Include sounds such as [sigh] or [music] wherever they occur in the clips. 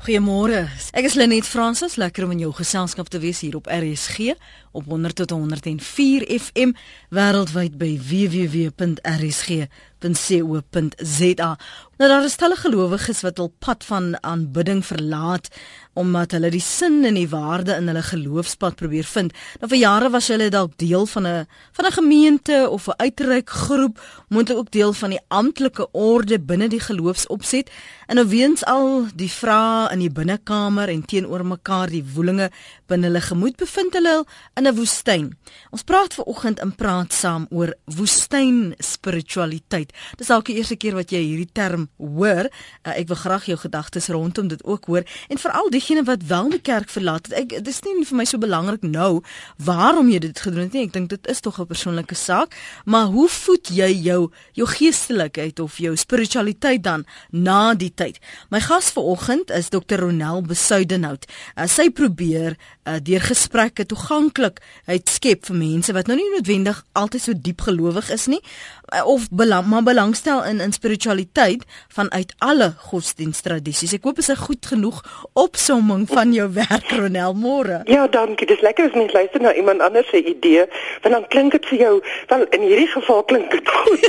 Goeiemôre. Ek is Lenet Fransis, lekker om in jou geselskap te wees hier op RSG op 100 tot 104 FM wêreldwyd by www.rsg.co.za. Nou daar is talle gelowiges wat al pad van aanbidding verlaat omdat hulle die sin en die waarde in hulle geloofspad probeer vind. Nou vir jare was hulle dalk deel van 'n van 'n gemeente of 'n uitreik groep, moontlik ook deel van die amptelike orde binne die geloofsopset. En nou weens al die vrae in die binnekamer en teenoor mekaar die woelinge binne hulle gemoed bevind hulle in 'n woestyn. Ons praat ver oggend in praat saam oor woestyn spiritualiteit. Dis dalk die eerste keer wat jy hierdie term hoor. Uh, ek wil graag jou gedagtes rondom dit ook hoor en veral diegene wat wel die kerk verlaat het. Ek dis nie vir my so belangrik nou waarom jy dit gedoen het nie. Ek dink dit is tog 'n persoonlike saak, maar hoe voed jy jou jou geestelikheid of jou spiritualiteit dan na die tyd? My gas vir oggend is Dr. Ronel Besuidenhout. Uh, sy probeer uh, deur gesprekke toeganklik uitskep vir mense wat nou nie noodwendig altyd so diep gelowig is nie of belang, maar belangstel in in spiritualiteit vanuit alle godsdiensttradisies. Ek hoop dit is 'n goed genoeg opsomming van jou werk Ronel Môre. Ja, dankie. Dis lekker as mens luister na iemand anders se idee, want dan klink dit vir jou, wel in hierdie geval klink dit goed.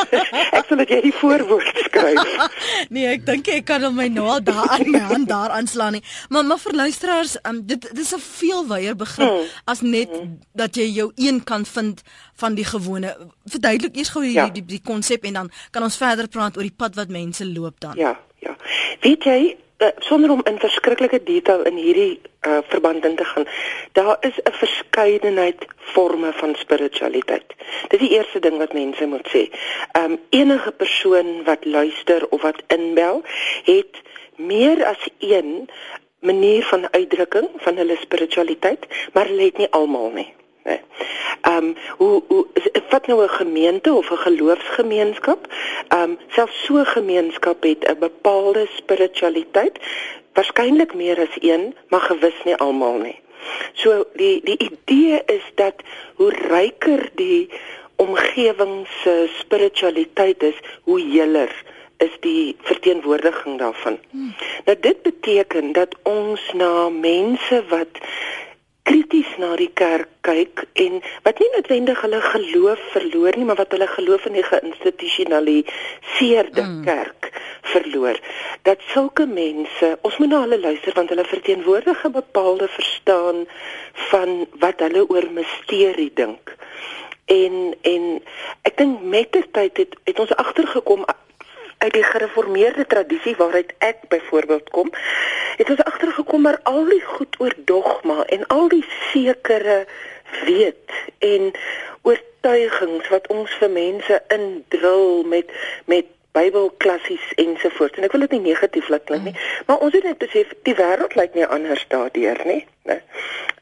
[laughs] ek sal dit jy die voorwoord skryf. [laughs] nee, ek dink ek kan hom my nou al daar aan my hand daar aanslaan nie. Maar maar vir luisteraars, um, dit dis 'n veel wyeer begrip hmm. as net hmm. dat jy jou een kan vind van die gewone. Verduidelik eers gou ja. die die konsep en dan kan ons verder praat oor die pad wat mense loop dan. Ja, ja. Weet jy, uh, sonder om in verskriklike detail in hierdie uh, verband in te gaan, daar is 'n verskeidenheid forme van spiritualiteit. Dis die eerste ding wat mense moet sê. Um enige persoon wat luister of wat inbel, het meer as een manier van uitdrukking van hulle spiritualiteit, maar hulle het nie almal nie. Nee. Ehm um, hoe hoe wat nou 'n gemeente of 'n geloofsgemeenskap? Ehm um, selfs so 'n gemeenskap het 'n bepaalde spiritualiteit, waarskynlik meer as een, maar gewis nie almal nie. So die die idee is dat hoe ryker die omgewing se spiritualiteit is, hoe heeler is die verteenwoordiging daarvan. Hmm. Nou dit beteken dat ons na mense wat krities na die kerk kyk en wat nie noodwendig hulle geloof verloor nie, maar wat hulle geloof in die geïnstitusionaliseerde mm. kerk verloor. Dat sulke mense, ons moet na hulle luister want hulle verteenwoordig 'n bepaalde verstaan van wat hulle oor misterie dink. En en ek dink met die tyd het, het ons agtergekom uit die gereformeerde tradisie waaruit ek byvoorbeeld kom, het ons agtergekom maar al die goed oor dogma en al die sekere weet en oortuigings wat ons vir mense indrul met met Bybelklassies ensovoorts. En ek wil dit nie negatief laat klink nie, mm. maar ons het net besef die wêreld lyk nie anders daardeur nie, né?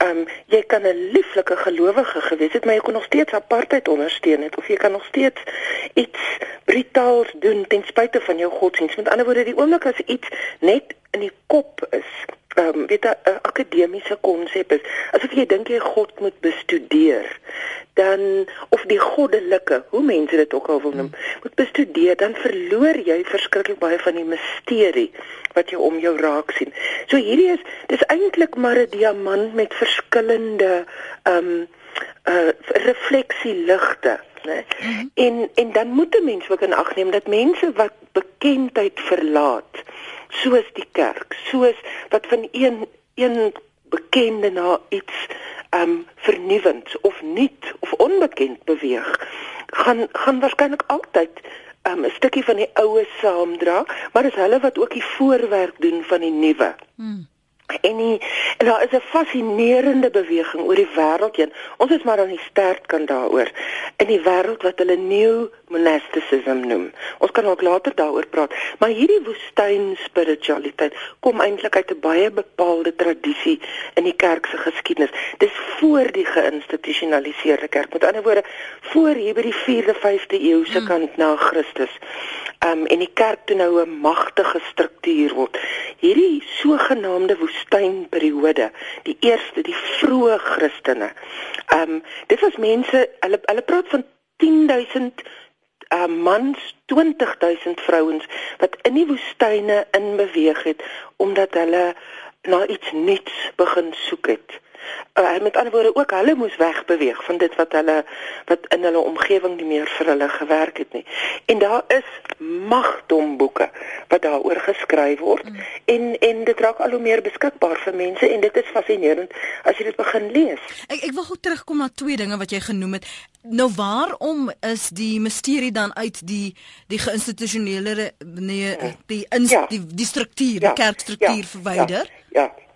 Ehm um, jy kan 'n lieflike gelowige gewees het, maar jy kon nog steeds apartheid ondersteun het of jy kan nog steeds iets brutaals doen ten spyte van jou godsdienst. Met ander woorde, die oomblik as iets net in die kop is, ehm um, weet 'n akademiese konsep is, asof jy dink jy God moet bestudeer, dan of die goddelike, hoe mense dit ook al wil noem, hmm. moet bestudeer, dan verloor jy verskriklik baie van die misterie wat jy om jou raak sien. So hierdie is dis eintlik maar 'n diamant met verskillende ehm um, uh refleksieligte né? Mm -hmm. En en dan moet 'n mens ook in ag neem dat mense wat bekendheid verlaat, soos die kerk, soos wat van een een bekende na iets um vernuwend of nuut of onbekend beweeg, gaan gaan waarskynlik altyd um 'n stukkie van die oue saamdra, maar dis hulle wat ook die voorwerk doen van die nuwe. Mm. En die, en daar is 'n fascinerende beweging oor die wêreld heen. Ons is maar aan die sterkkant daaroor in die wêreld wat hulle new monasticism noem. Ons kan ook later daaroor praat, maar hierdie woestyn spiritualiteit kom eintlik uit 'n baie bepaalde tradisie in die kerk se geskiedenis. Dis voor die geïnstitusionaliseerde kerk. Met ander woorde, voor hier by die 4de, 5de eeu se hmm. kant na Christus. Um en die kerk toe nou 'n magtige struktuur word. Hierdie sogenaamde woestynperiode, die eerste, die vroeë Christene. Um dit was mense, hulle hulle praat van 10000 uh, mans 20000 vrouens wat in die woestyne in beweeg het omdat hulle na iets nuuts begin soek het uh, met ander woorde ook hulle moes wegbeweeg van dit wat hulle wat in hulle omgewing nie meer vir hulle gewerk het nie. En daar is magdom boeke wat daaroor geskryf word mm. en en dit raak al hoe meer beskikbaar vir mense en dit is fascinerend as jy dit begin lees. Ek ek wil gou terugkom na twee dinge wat jy genoem het. Nou waarom is die misterie dan uit die die geïnstitusionele nee ja. die ins, ja. die die struktuur, ja. die kerkstruktuur ja. verwyder? Ja. ja.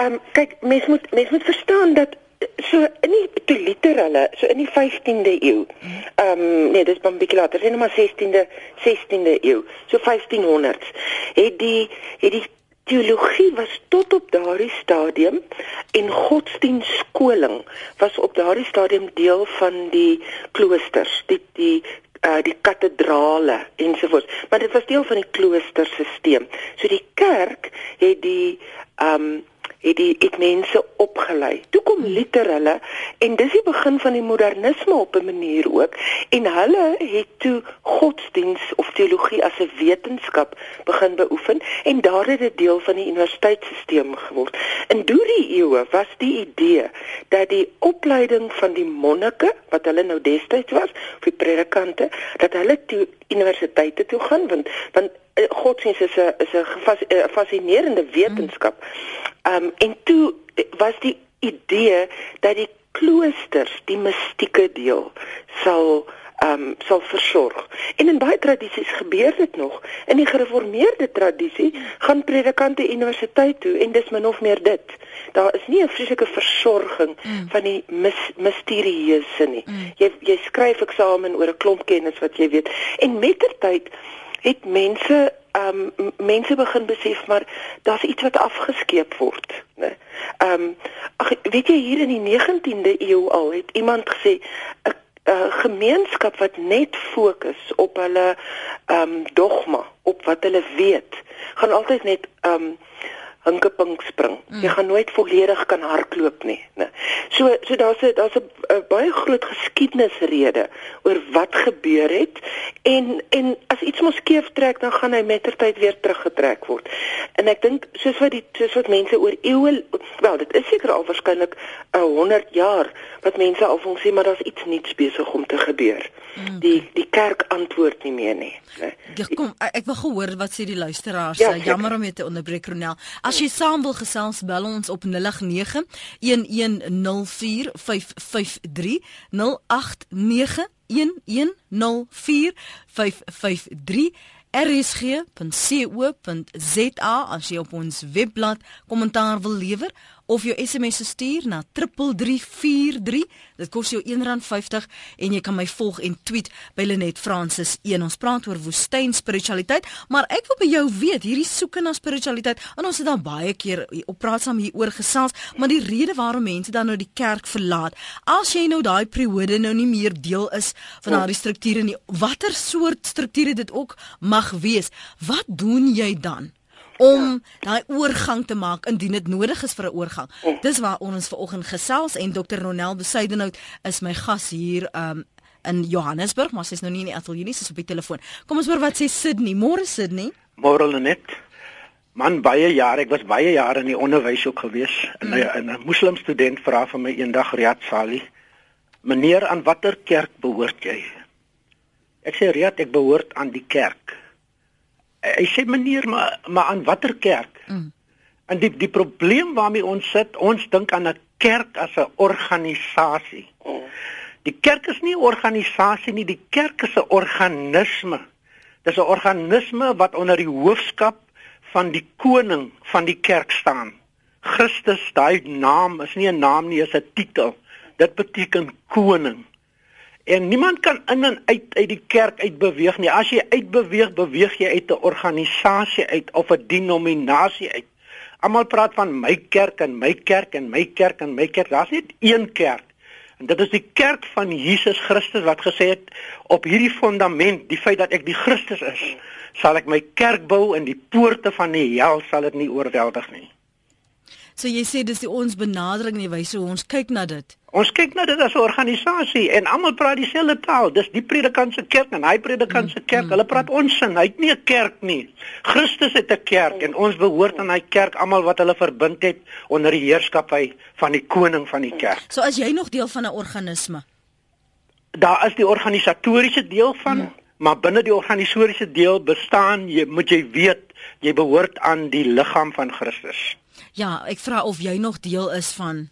Ehm um, kyk, mens moet mens moet verstaan dat so in die toe literale, so in die 15de eeu. Ehm um, nee, dis bietjie later, sien maar 16de 16de eeu. So 1500s het die het die teologie was tot op daardie stadium en godsdienstskoling was op daardie stadium deel van die kloosters, die die uh die katedrale ensovoorts maar dit was deel van die kloosterstelsel. So die kerk het die ehm um, het die het mense opgelei. Toe kom Luther hulle en dis die begin van die modernisme op 'n manier ook en hulle het toe godsdiens of teologie as 'n wetenskap begin beoefen en daar het dit deel van die universiteitstelsel geword. In daardie eeue was die idee dat die opleiding van die monnike wat hulle nou destyds was, of die predikante, dat hulle toe universiteite toe gaan want want eh, godsdiens is 'n is 'n fascinerende wetenskap. Hmm Ehm um, en toe was die idee dat die kloosters die mistieke deel sal ehm um, sal versorg. En in baie tradisies gebeur dit nog. In die gereformeerde tradisie gaan predikante universiteit toe en dis min of meer dit. Daar is nie 'n vreeslike versorging mm. van die mis, misterieuse nie. Mm. Jy jy skryf eksamen oor 'n klomp kennis wat jy weet. En mettertyd het mense ehm um, mense begin besef maar daar's iets wat afgeskeep word, né? Ehm um, ag weet jy hier in die 19de eeu al het iemand gesê 'n 'n gemeenskap wat net fokus op hulle ehm um, dogma, op wat hulle weet, gaan altyd net ehm um, hinkepink spring. Mm. Jy gaan nooit volledig kan hardloop nie, né? So so daar's 'n daar's 'n baie groot geskiedenisrede oor wat gebeur het en en as iets mos skeef trek, dan gaan hy mettertyd weer teruggetrek word. En ek dink soos wat die soos wat mense oor eeue wel, dit is seker al waarskynlik 'n 100 jaar wat mense al van sê maar daar's iets nuuts besig om te gebeur. Mm. Die die kerk antwoord nie meer nie. Nee. Ja, kom, ek wil gehoor wat sê die luisteraars. Ja, Jammer om jou te onderbreek, Ronel. As jy saam wil gesels, bel ons op 0891104553 0891104553 rsg.co.za as jy op ons webblad kommentaar wil lewer of jou SMS stuur na 3343 dit kos jou R1.50 en jy kan my volg en tweet by Lenet Francis 1 ons praat oor woestyn spiritualiteit maar ek wil by jou weet hierdie soeke na spiritualiteit en ons het dan baie keer op praat saam hier oor gesels maar die rede waarom mense dan nou die kerk verlaat as jy nou daai periode nou nie meer deel is van daardie strukture nie watter soort strukture dit ook mag wees wat doen jy dan om ja. daai oorgang te maak indien dit nodig is vir 'n oorgang. Ja. Dis waar ons vanoggend gesels en Dr. Ronel Besuidenhout is my gas hier um in Johannesburg, maar sy's nou nie in die ateljee nie, sy's op die telefoon. Kom ons hoor wat sê Sydney. Môre Sydney. Môre net. Man baie jare, ek was baie jare in die onderwys ook gewees. Mm. 'n 'n moslim student vra van my eendag Riyad Sali: "Meneer, aan watter kerk behoort jy?" Ek sê Riyad, ek behoort aan die kerk hy sê meneer maar maar aan watter kerk? Mm. En die die probleem waarmee ons sit, ons dink aan 'n kerk as 'n organisasie. Mm. Die kerk is nie 'n organisasie nie, die kerk is 'n organisme. Dis 'n organisme wat onder die hoofskap van die koning van die kerk staan. Christus, daai naam is nie 'n naam nie, is 'n titel. Dit beteken koning. En niemand kan in en uit uit die kerk uit beweeg nie. As jy uitbeweeg, beweeg jy uit 'n organisasie uit of 'n denominasie uit. Almal praat van my kerk en my kerk en my kerk en my kerk. Daar's net een kerk. En dit is die kerk van Jesus Christus wat gesê het op hierdie fondament, die feit dat ek die Christus is, sal ek my kerk bou en die poorte van die hel sal dit nie oorweldig nie. So jy sê dis die ons benadering nie wyse hoe ons kyk na dit. Ons kyk na dit as 'n organisasie en almal praat dieselfde taal. Dis die predikant se kerk en hy predikant se kerk. Hulle praat ons sin. Hy het nie 'n kerk nie. Christus het 'n kerk en ons behoort aan hy kerk almal wat hulle verbind het onder die heerskappy van die koning van die kerk. So as jy nog deel van 'n organisme. Daar is die organisatoriese deel van, ja. maar binne die organisatoriese deel bestaan jy moet jy weet jy behoort aan die liggaam van Christus. Ja, ek vra of jy nog deel is van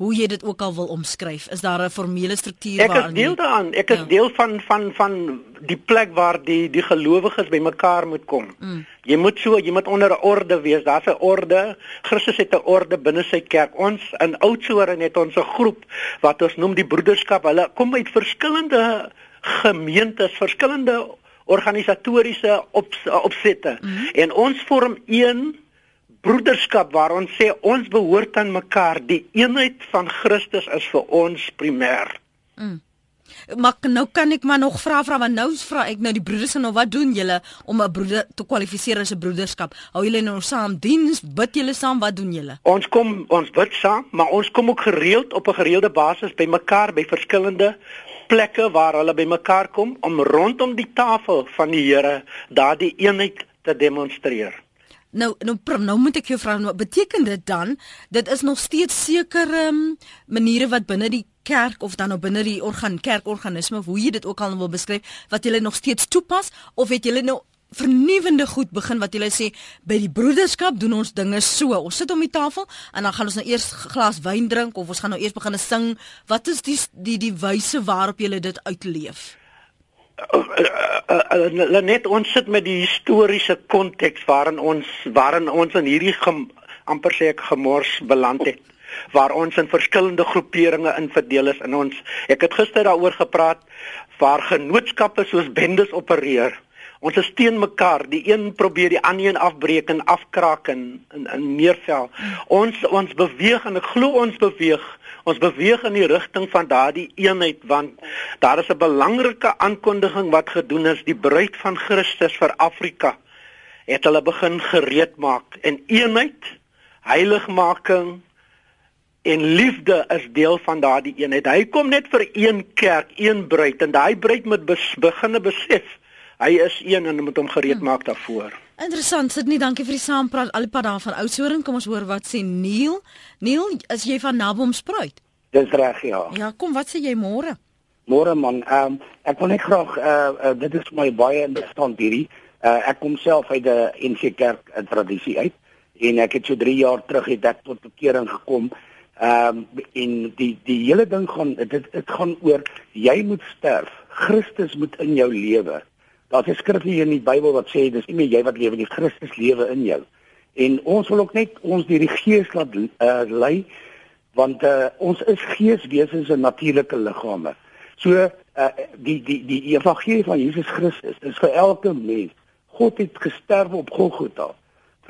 hoe jy dit ook al wil omskryf. Is daar 'n formele struktuur waar Ek is deel daaraan. Ek is ja. deel van van van die plek waar die die gelowiges bymekaar moet kom. Mm. Jy moet so, jy moet onder 'n orde wees. Daar's 'n orde. Christus het 'n orde binne sy kerk. Ons in Oudtshoorn het ons 'n groep wat ons noem die broederskap. Hulle kom uit verskillende gemeentes, verskillende organisatoriese op, opsette. Mm -hmm. En ons vorm een broederskap waar ons sê ons behoort aan mekaar. Die eenheid van Christus is vir ons primêr. Mm. Maar nou kan ek maar nog vra vra want nou vra ek nou die broeders en nou wat doen julle om 'n broeder te kwalifiseer as 'n broederskap? Hou julle nou saam diens? Bid julle saam? Wat doen julle? Ons kom ons bid saam, maar ons kom ook gereeld op 'n gereelde basis by mekaar by verskillende plekke waar hulle by mekaar kom om rondom die tafel van die Here daardie eenheid te demonstreer. Nou nou nou moet ek jou vra nou beteken dit dan dit is nog steeds sekere um, maniere wat binne die kerk of dan nou binne die organ kerkorganisme of hoe jy dit ook al wil beskryf wat jy nog steeds toepas? Of het jy nou vernuwende goed begin wat jy sê by die broederskap doen ons dinge so. Ons sit om die tafel en dan gaan ons nou eers glas wyn drink of ons gaan nou eers begin sing. Wat is die die die wyse waarop jy dit uitleef net ons sit met die historiese konteks waarin ons waarin ons in hierdie gem, amper sê ek gemors beland het waar ons in verskillende groeperinge inverdeel is. In ons ek het gister daaroor gepraat waar genootskappe soos bendes opereer ons is teen mekaar. Die een probeer die ander een afbreek en afkraak in in, in meervel ons ons beweeg en ek glo ons beweeg. Ons beweeg in die rigting van daardie eenheid want daar is 'n belangrike aankondiging wat gedoen is. Die bruid van Christus vir Afrika het hulle begin gereed maak. En eenheid heiligmaking en liefde is deel van daardie eenheid. Hy kom net vir een kerk, een bruid. En daai bruid moet beginne besef hy is een en moet hom gereed maak daarvoor. Interessant, sit nie dankie vir die saampraat al die pad daar van Oudtshoorn. Kom ons hoor wat sê Neil. Neil, as jy van Nabom spruit. Dis reg ja. Ja, kom wat sê jy môre? Môre man, ehm um, ek wil net graag uh, uh dit is my baie interessant hierdie. Uh ek kom self uit die NG Kerk in tradisie uit en ek het so 3 jaar terug het ek tot bekering gekom. Ehm um, en die die hele ding gaan dit dit gaan oor jy moet sterf. Christus moet in jou lewe. Daar's 'n skrif hier in die Bybel wat sê dis nie meer jy wat lewe nie, Christus lewe in jou. En ons wil ook net ons deur die Gees laat uh, lei want uh, ons is geeswesens in natuurlike liggame. So uh, die die die evangelie van Jesus Christus is vir elke mens. God het gesterf op Golgotha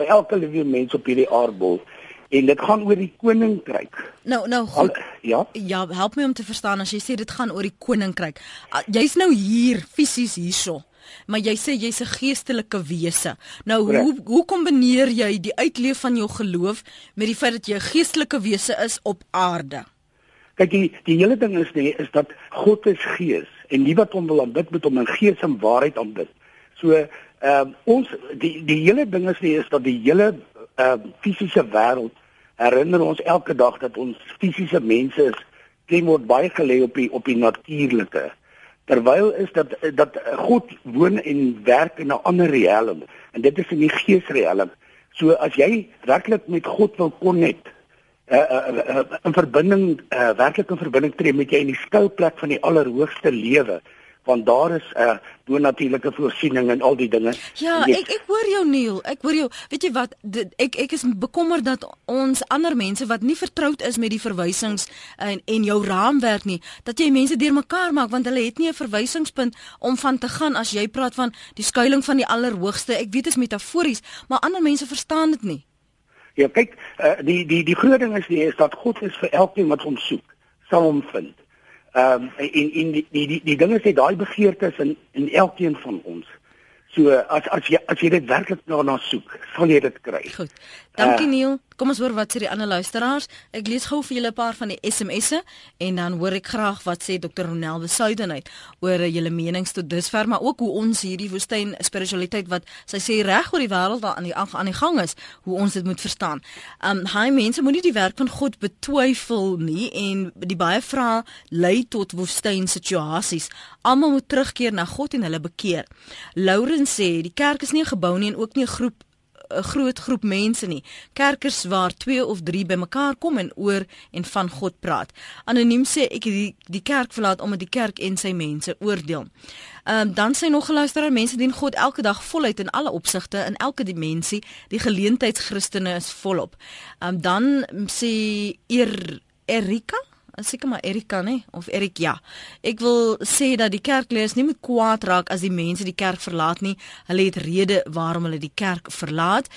vir elke liewe mens op hierdie aardbol en dit gaan oor die koninkryk. Nou nou goed. Al, ja. Ja, help my om te verstaan as jy sê dit gaan oor die koninkryk. Uh, Jy's nou hier fisies hierso maar jy sê jy's 'n geestelike wese. Nou Correct. hoe hoe kombineer jy die uitleef van jou geloof met die feit dat jy 'n geestelike wese is op aarde? Kyk die die hele ding is nie is dat God is gees en nie wat hom wil aanbid met hom in gees en waarheid aanbid. So ehm um, ons die die hele ding is nie is dat die hele ehm uh, fisiese wêreld herinner ons elke dag dat ons fisiese mense is klem word baie gelê op die op die natuurlike terwyl is dat dat God woon en werk in 'n ander riem en dit is in die geesriem. So as jy werklik met God wil konnet uh, uh, uh, in verbinding uh, werklik in verbinding tree met jy in die skuilplek van die allerhoogste lewe want daar is 'n uh, bonatuurlike voorsiening en al die dinge. Ja, ek ek hoor jou Neil. Ek hoor jou. Weet jy wat? Dit, ek ek is bekommerd dat ons ander mense wat nie vertroud is met die verwysings en en jou raamwerk nie, dat jy mense deurmekaar maak want hulle het nie 'n verwysingspunt om van te gaan as jy praat van die skuilings van die allerhoogste. Ek weet dit is metafories, maar ander mense verstaan dit nie. Ja, kyk, uh, die die die groot ding is nie is dat God is vir elkeen wat hom soek, sal hom vind. Ehm um, en en die die die, die dinge sê daai begeertes in in elkeen van ons. So as as jy as jy dit werklik daarna soek, sal jy dit kry. Goed. Dankie uh, Neil. Kom ons hoor wat sê die ander luisteraars. Ek lees gou vir julle 'n paar van die SMS'e en dan hoor ek graag wat sê Dr. Ronel Besuiden uit oor julle menings tot dusver, maar ook hoe ons hierdie woestyn spiritualiteit wat sy sê reg oor die wêreld aan die aan die gang is, hoe ons dit moet verstaan. Um hy mense moenie die werk van God betwyfel nie en die baie vrae lei tot woestyn situasies. Almal moet terugkeer na God en hulle bekeer. Lauren sê die kerk is nie 'n gebou nie en ook nie 'n groep 'n groot groep mense nie. Kerkers waar 2 of 3 bymekaar kom en oor en van God praat. Anoniem sê ek die die kerk verlaat omdat die kerk en sy mense oordeel. Ehm um, dan sê nog geluisteraar mense dien God elke dag voluit in alle opsigte in elke dimensie. Die geleentheidschristene is volop. Ehm um, dan sê Eer Erika seker maar Erika nê of Erik ja. Ek wil sê dat die kerkleiers nie moet kwaad raak as die mense die kerk verlaat nie. Hulle het rede waarom hulle die kerk verlaat.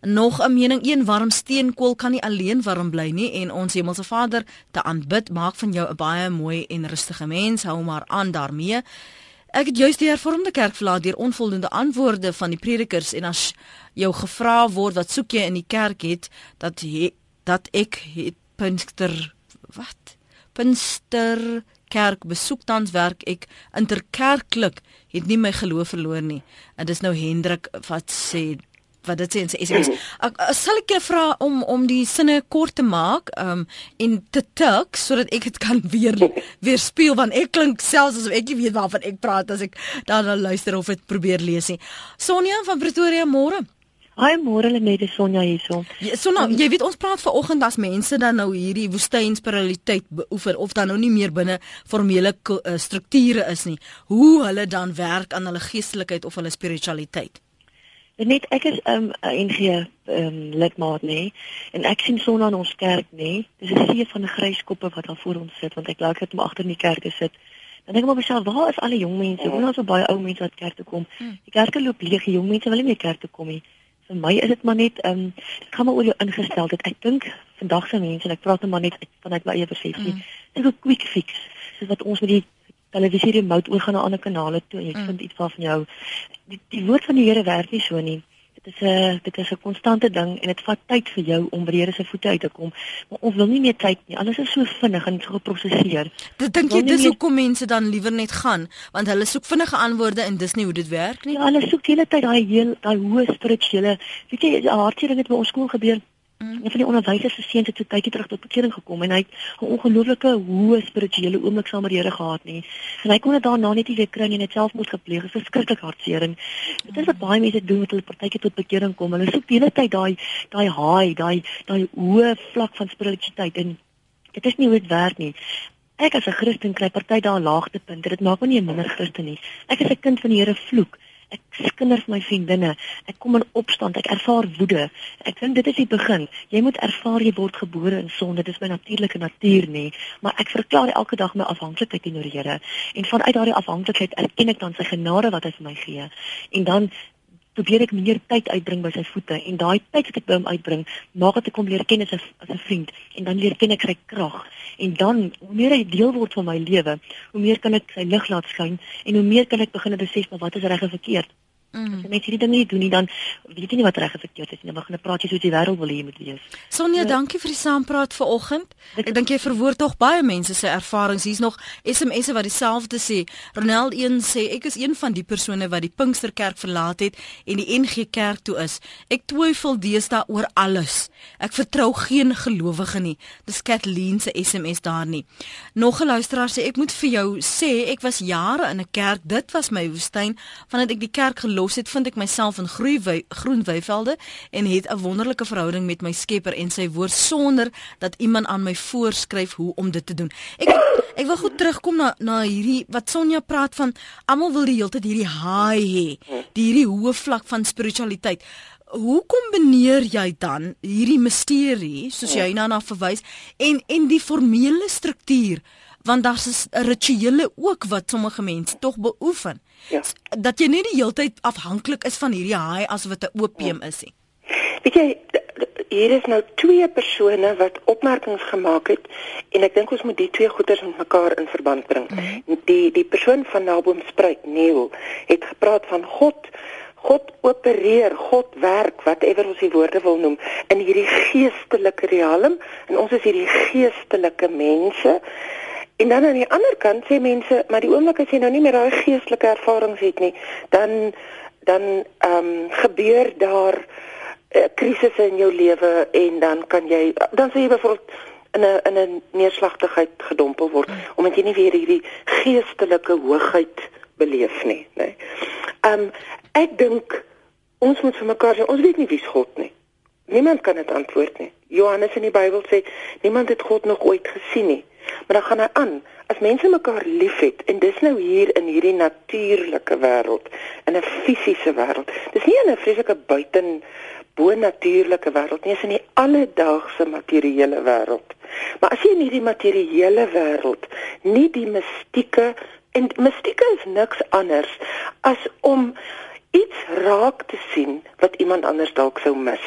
Nog 'n mening, een warm steenkool kan nie alleen warm bly nie en ons Hemelse Vader te aanbid maak van jou 'n baie mooi en rustige mens. Hou maar aan daarmee. Ek het juist die hervormde kerk verlaat deur onvoldoende antwoorde van die predikers en as jou gevra word wat soek jy in die kerk het dat he, dat ek het Pinkster wat Pinkster kerk besoek tans werk ek interkerklik het nie my geloof verloor nie en dis nou Hendrik wat sê wat dit sê in sy SMS. [clears throat] Ek sal ek vra om om die sinne kort te maak um en te tik sodat ek dit kan weer [laughs] weer speel want ek klink selfs asof ek nie weet waarvan ek praat as ek dan luister of dit probeer lees nie. Sonja van Pretoria môre. Hi môre Lenette Sonja hierso. Ja, Sonja, um, jy weet ons praat vanoggend as mense dan nou hierdie woestynspiritualiteit beoefen of dan nou nie meer binne formele uh, strukture is nie. Hoe hulle dan werk aan hulle geestelikheid of hulle spiritualiteit. Net ek is 'n um, NG um, lidmaat nê en ek sien Sonja in ons kerk nê. Dis 'n see van grys koppe wat daar voor ons sit want ek like dit om agter in die kerk te sit. Dan dink ek maar myself, waar is al die jong mense? Hoe nou so baie ou mense wat kerk toe kom? Hmm. Die kerke loop leeg, die jong mense wil nie meer kerk toe kom nie vir my is dit maar net ehm um, gaan maar oor jou ingesteldheid. Ek dink vandag se mense en ek praat net maar net vanuit my eie persepsie. Mm. Dit is 'n quick fix. Soos wat ons met die televisie remote oor gaan na ander kanale toe en jy mm. vind iets van jou. Die, die woord van die Here werk nie so nie. Dit is 'n dit is 'n konstante ding en dit vat tyd vir jou om by die Here se voete uit te kom. Maar ons wil nie meer tyd nie. Alles is so vinnig en so geproseseer. Dit dink jy dis hoekom mense dan liewer net gaan, want hulle soek vinnige antwoorde en dis nie hoe dit werk nie. Ja, hulle soek die hele tyd daai heel daai hoë spirituele. Weet jy, 'n hartseer ding het by ons skool gebeur. Mm. Een van die onderwysers se seuns het so tydjie terug tot bekering gekom en hy het 'n ongelooflike hoë spirituele oomblik saam met die Here gehad nie. En hy kon dit daarna net nie weer kry nie en het selfmoord gepleeg. Dit is verskriklik hartseer en dit is wat baie mense doen met hulle partytjie tot bekering kom. Hulle soek die hele tyd daai daai high, daai daai hoë vlak van spiritualiteit en dit is nie hoe dit werk nie. Ek as 'n Christen kry party daai laagtepunte. Dit maak my nie 'n minder Christen nie. Ek is 'n kind van die Here vloek ek skinder vir my vriendinne. Ek kom in opstand, ek ervaar woede. Ek dink dit is die begin. Jy moet ervaar jy word gebore in sonde. Dit is my natuurlike natuur nie, maar ek verklaar elke dag my afhanklikheid teenoor die Here en vanuit daardie afhanklikheid erken ek dan sy genade wat hy vir my gee. En dan probeer ek meer tyd uitbring by sy voete en daai tyd wat ek by hom uitbring, maak dat ek hom leer ken as 'n as 'n vriend en dan leer ken ek sy krag en dan hoe meer hy deel word van my lewe, hoe meer kan ek sy lig laat skyn en hoe meer kan ek begin besef wat is reg en verkeerd. Mm. As jy net hierdie dinge nie doen nie dan weet jy nie wat reg of verkeerd is nie. Dan begin 'n praatjie soos die wêreld wil hê jy moet wees. Sonja, so, dankie vir die saampraat vanoggend. Ek dink jy verwoord tog baie mense se ervarings. Hier's nog SMS'e wat dieselfde sê. Ronald 1 sê ek is een van die persone wat die Pinksterkerk verlaat het en die NG Kerk toe is. Ek twyfel deesdae oor alles. Ek vertrou geen gelowige nie. Dis Kathleen se SMS daar nie. Nog 'n luisteraar sê ek moet vir jou sê ek was jare in 'n kerk. Dit was my woestyn vandat ek die kerk los het, vind ek myself in groen weivelde en het 'n wonderlike verhouding met my Skepper en sy woord sonder dat iemand aan my voorskryf hoe om dit te doen. Ek ek wil goed terugkom na na hierdie wat Sonja praat van almal wil die hele tyd hierdie high hê, die hierdie hoë vlak van spiritualiteit. Hoe kombineer jy dan hierdie misterie soos jy nou na verwys en en die formele struktuur want daar's 'n rituele ook wat sommige mense tog beoefen. Ja. Dat jy nie die hele tyd afhanklik is van hierdie haai as wat 'n opium ja. is nie. Weet jy hier is nou twee persone wat opmerkings gemaak het en ek dink ons moet die twee goeters met mekaar in verband bring. Mm -hmm. Die die persoon van Naboom Spruit, Neil, het gepraat van God God opereer, God werk, whatever ons die woorde wil noem, in hierdie geestelike riem en ons is hierdie geestelike mense. En dan aan die ander kant sê mense, maar die oomblik as jy nou nie meer daai geestelike ervarings het nie, dan dan ehm um, gebeur daar uh, krisisse in jou lewe en dan kan jy dan sê jy byvoorbeeld in 'n in 'n neerslagtigheid gedompel word hmm. omdat jy nie weer hierdie geestelike hoogheid beleef nie, nê. Ehm um, ek dink ons moet vir mekaar sê ons weet nie wie's God nie. Niemand kan dit antwoord nie. Johannes in die Bybel sê niemand het God nog ooit gesien nie. Maar dan gaan hy aan as mense mekaar liefhet en dis nou hier in hierdie natuurlike wêreld in 'n fisiese wêreld. Dis nie in 'n vreeslike buiten bonatuurlike wêreld nie, dis in die alledaagse materiële wêreld. Maar as jy in hierdie materiële wêreld nie die mistieke en mistieke is niks anders as om iets raak te sien wat iemand anders dalk sou mis.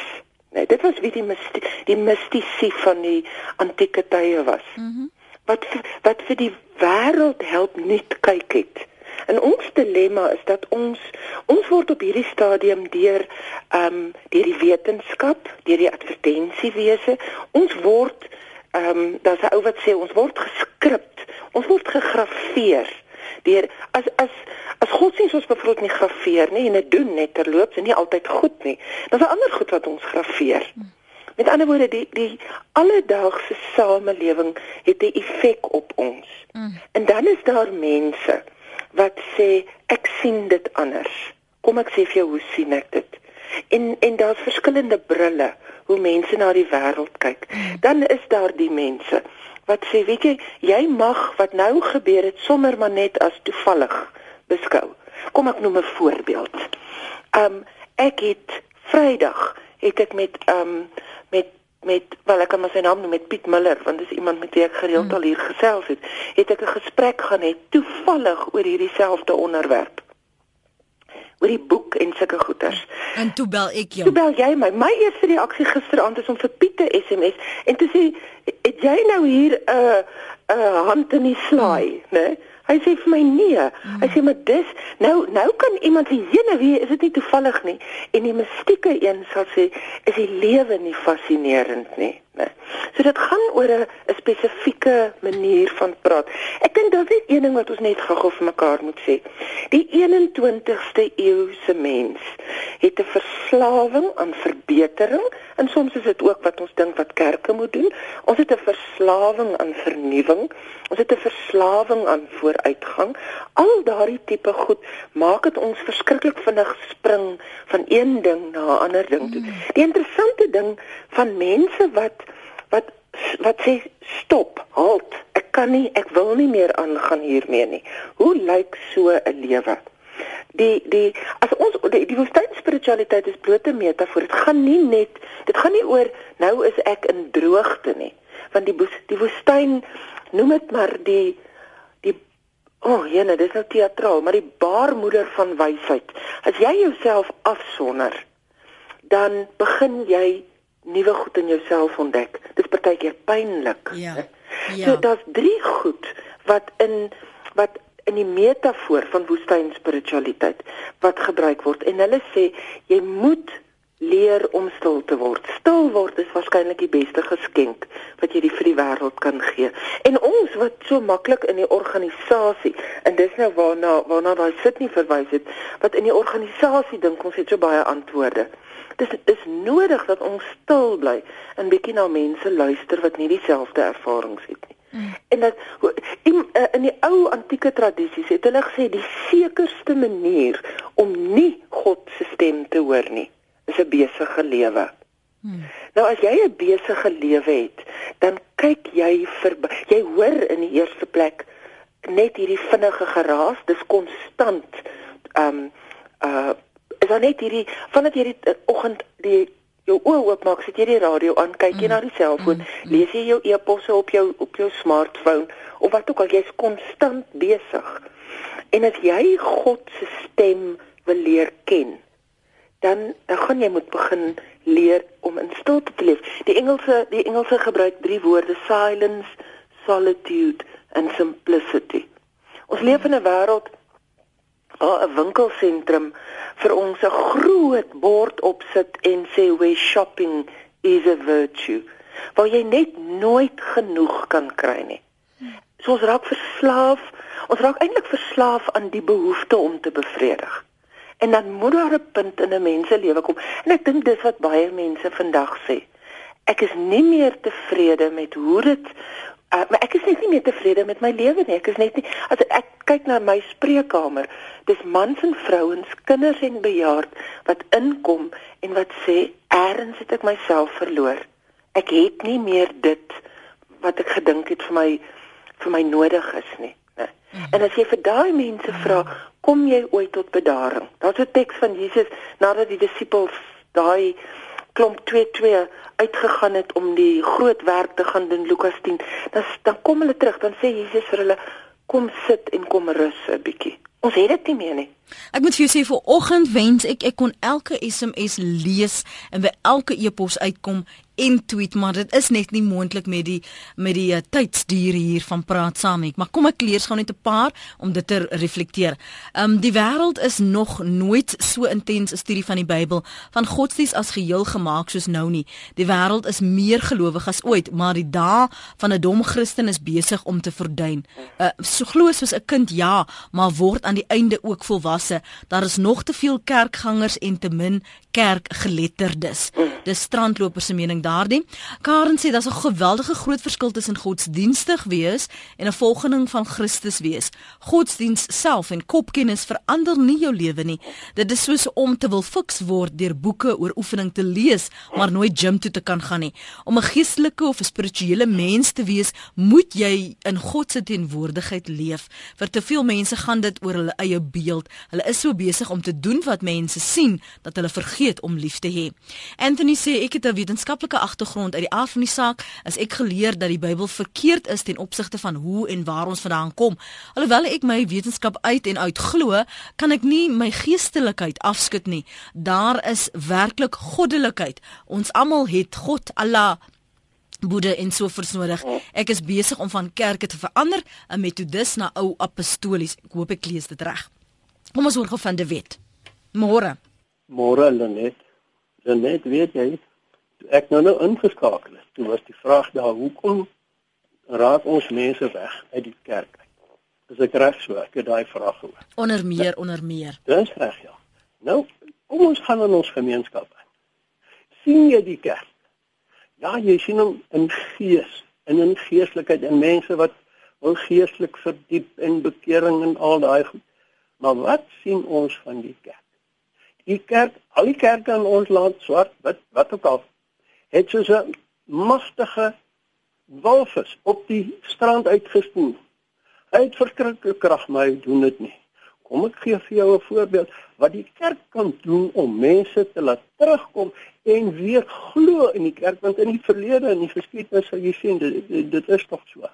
Nee, dit was wie die mistie, die mistisie van die antieke tye was. Mm wat wat vir die wêreld help net kyk het. En ons dilemma is dat ons ons word op hierdie stadium deur ehm um, deur die wetenskap, deur die advertensiewese, ons word ehm um, daar's 'n ou wat sê ons word geskript, ons word gegrafeer deur as as as godsdienst ons bevrot nie grafeer nie en dit doen net terloops en nie altyd goed nie. Daar's ander goed wat ons grafeer. Hmm. Met ander woorde die die alledaagse samelewing het 'n effek op ons. Mm. En dan is daar mense wat sê ek sien dit anders. Kom ek sê vir jou hoe sien ek dit? En en daar's verskillende brille hoe mense na die wêreld kyk. Mm. Dan is daar die mense wat sê weet jy jy mag wat nou gebeur het sommer maar net as toevallig beskou. Kom ek noem 'n voorbeeld. Um ek het Vrydag het ek met um met met wel ek kan maar sy naam noem met Piet Miller want dis iemand met wie ek gereeld hmm. al hier gesels het het ek 'n gesprek gaan hê toevallig oor hierdie selfde onderwerp. Oor die boek en sulke goeters. En toe bel ek jou. Toe bel jy my. My eerste reaksie gisteraand is om vir Piet te SMS en te sê het jy nou hier 'n uh, 'n uh, hand in die slaai? Hmm. né Hy sê vir my nee. Hy sê maar dis nou nou kan iemand sê jene wie is dit nie toevallig nie en die mistieke een sal sê is die lewe nie fascinerend nie. Nee. So dit gaan oor 'n spesifieke manier van praat. Ek dink dit is een ding wat ons net gou-gou vir mekaar moet sê. Die 21ste eeuse mens het 'n verslawing aan verbetering en soms is dit ook wat ons dink wat kerke moet doen. Ons het 'n verslawing aan vernuwing. Ons het 'n verslawing aan vooruitgang. Al daardie tipe goed maak dit ons verskriklik vinnig spring van een ding na 'n ander ding toe. Mm. Die interessante ding van mense wat wat wat sê stop, halt. Ek kan nie, ek wil nie meer aangaan hiermee nie. Hoe lyk so 'n lewe? Die die as ons die, die woestyn spiritualiteit is blote metafoor. Dit gaan nie net dit gaan nie oor nou is ek in droogte nie. Want die die woestyn noem dit maar die die o, oh, jene, dis nou teatraal, maar die baarmoeder van wysheid. As jy jouself afsonder, dan begin jy nuwe goed in jouself ontdek. Dis partykeer pynlik. Ja. Ja. So daar's drie goed wat in wat in die metafoor van woestyn spiritualiteit wat gebruik word en hulle sê jy moet leer om stil te word. Stil word is waarskynlik die beste geskenk wat jy die vir die wêreld kan gee. En ons wat so maklik in die organisasie en dis nou waarna waarna daai sit nie verwys het wat in die organisasie dink ons het so baie antwoorde. Dis is nodig dat ons stil bly en bietjie na mense luister wat nie dieselfde ervarings het nie. Mm. En dat in, eh, in die ou antieke tradisies het hulle gesê die sekerste manier om nie God se stem te hoor nie is 'n besige lewe. Hmm. Nou as jy 'n besige lewe het, dan kyk jy vir jy hoor in die eerste plek net hierdie vinnige geraas, dis konstant. Um uh is daar net hierdie vandat jy die uh, oggend die jou oë oopmaak, sit jy die radio aan, kyk jy mm. na die selfoon, mm. lees jy jou e-posse op jou op jou smartphone of wat ook al, jy's konstant besig. En as jy God se stem wil leer ken, dan dan gaan jy moet begin leer om in stilte te leef. Die Engelse die Engelse gebruik drie woorde: silence, solitude and simplicity. Ons leef in 'n wêreld 'n winkelsentrum vir ons 'n groot bord opsit en sê we shopping is a virtue waar jy net nooit genoeg kan kry nie. So ons raak verslaaf, ons raak eintlik verslaaf aan die behoefte om te bevredig. En dan moet daar 'n punt in 'n mens se lewe kom. En ek dink dis wat baie mense vandag sê. Ek is nie meer tevrede met hoe dit uh, maar ek is net nie meer tevrede met my lewe nie. Ek is net nie as ek kyk na my spreekkamer, dis mans en vrouens, kinders en bejaard wat inkom en wat sê, "Eerens het ek myself verloor." ek het nie meer dit wat ek gedink het vir my vir my nodig is nie. Nee. En as jy vir daai mense vra, kom jy ooit tot bedaring? Daar's 'n teks van Jesus nadat die disippels daai klomp 22 uitgegaan het om die groot werk te gaan doen Lukas 10. Dan dan kom hulle terug, dan sê Jesus vir hulle kom sit en kom rus 'n bietjie. Ons het dit nie meer nie. Ek moet vir jou sê vir oggend wens ek ek kon elke SMS lees en by elke e-pos uitkom en tweet maar dit is net nie moontlik met die met die uh, tydsduur hier van praat saam nie maar kom ek lees gou net 'n paar om dit te reflekteer. Ehm um, die wêreld is nog nooit so intens 'n studie van die Bybel van godsdienst as geheel gemaak soos nou nie. Die wêreld is meer gelowig as ooit maar die dae van 'n dom Christen is besig om te verduin. Uh, so glo soos 'n kind ja maar word aan die einde ook volwasse. Daar is nog te veel kerkgangers en te min kerkgeletterdes. Dis strandlopers se mening daardie. Karen sê daar's 'n geweldige groot verskil tussen godsdienstig wees en 'n volgeling van Christus wees. Godsdiens self en kopkennis verander nie jou lewe nie. Dit is soos om te wil fiks word deur boeke oor oefening te lees, maar nooit gym toe te kan gaan nie. Om 'n geestelike of 'n spirituele mens te wees, moet jy in God se teenwoordigheid leef. Vir te veel mense gaan dit oor hulle eie beeld. Hulle is so besig om te doen wat mense sien dat hulle vergeet om lief te hê. Anthony sê ek het 'n wetenskaplike wetenskaplike agtergrond uit die aard van die saak is ek geleer dat die Bybel verkeerd is ten opsigte van hoe en waar ons vandaan kom. Alhoewel ek my wetenskap uit en uit glo, kan ek nie my geestelikheid afskud nie. Daar is werklik goddelikheid. Ons almal het God Allah Boede en so versnodig. Ek is besig om van kerke te verander, 'n metodis na ou apostolies. Ek hoop ek lees dit reg. Kom ons hoor gou van die wet. Môre. Môre Lenet. Lenet weet jy, ek nou nou ingeskakel het, toe was die vraag daar hoekom raak ons mense weg uit die kerk uit? Dis ek reg so, ek het daai vraag gehoor. Onder meer, onder meer. Dis reg ja. Nou, kom ons gaan in ons gemeenskap in. sien jy die kerk? Ja, jy sien hom in gees, in 'n geeslikheid en mense wat wil geestelik verdiep en bekering en al daai goed. Maar wat sien ons van die kerk? Die kerk, al die kerke in ons land, swart, wit, wat ook al, het soos 'n magtige walvis op die strand uitgespoel. Hy het verskriklike krag, maar hy doen dit nie. Kom ek gee vir jou 'n voorbeeld wat die kerk kan doen om mense te laat terugkom en weer glo in die kerk want in die verlede en die geskiedenis sal jy sien dit, dit, dit is tog so.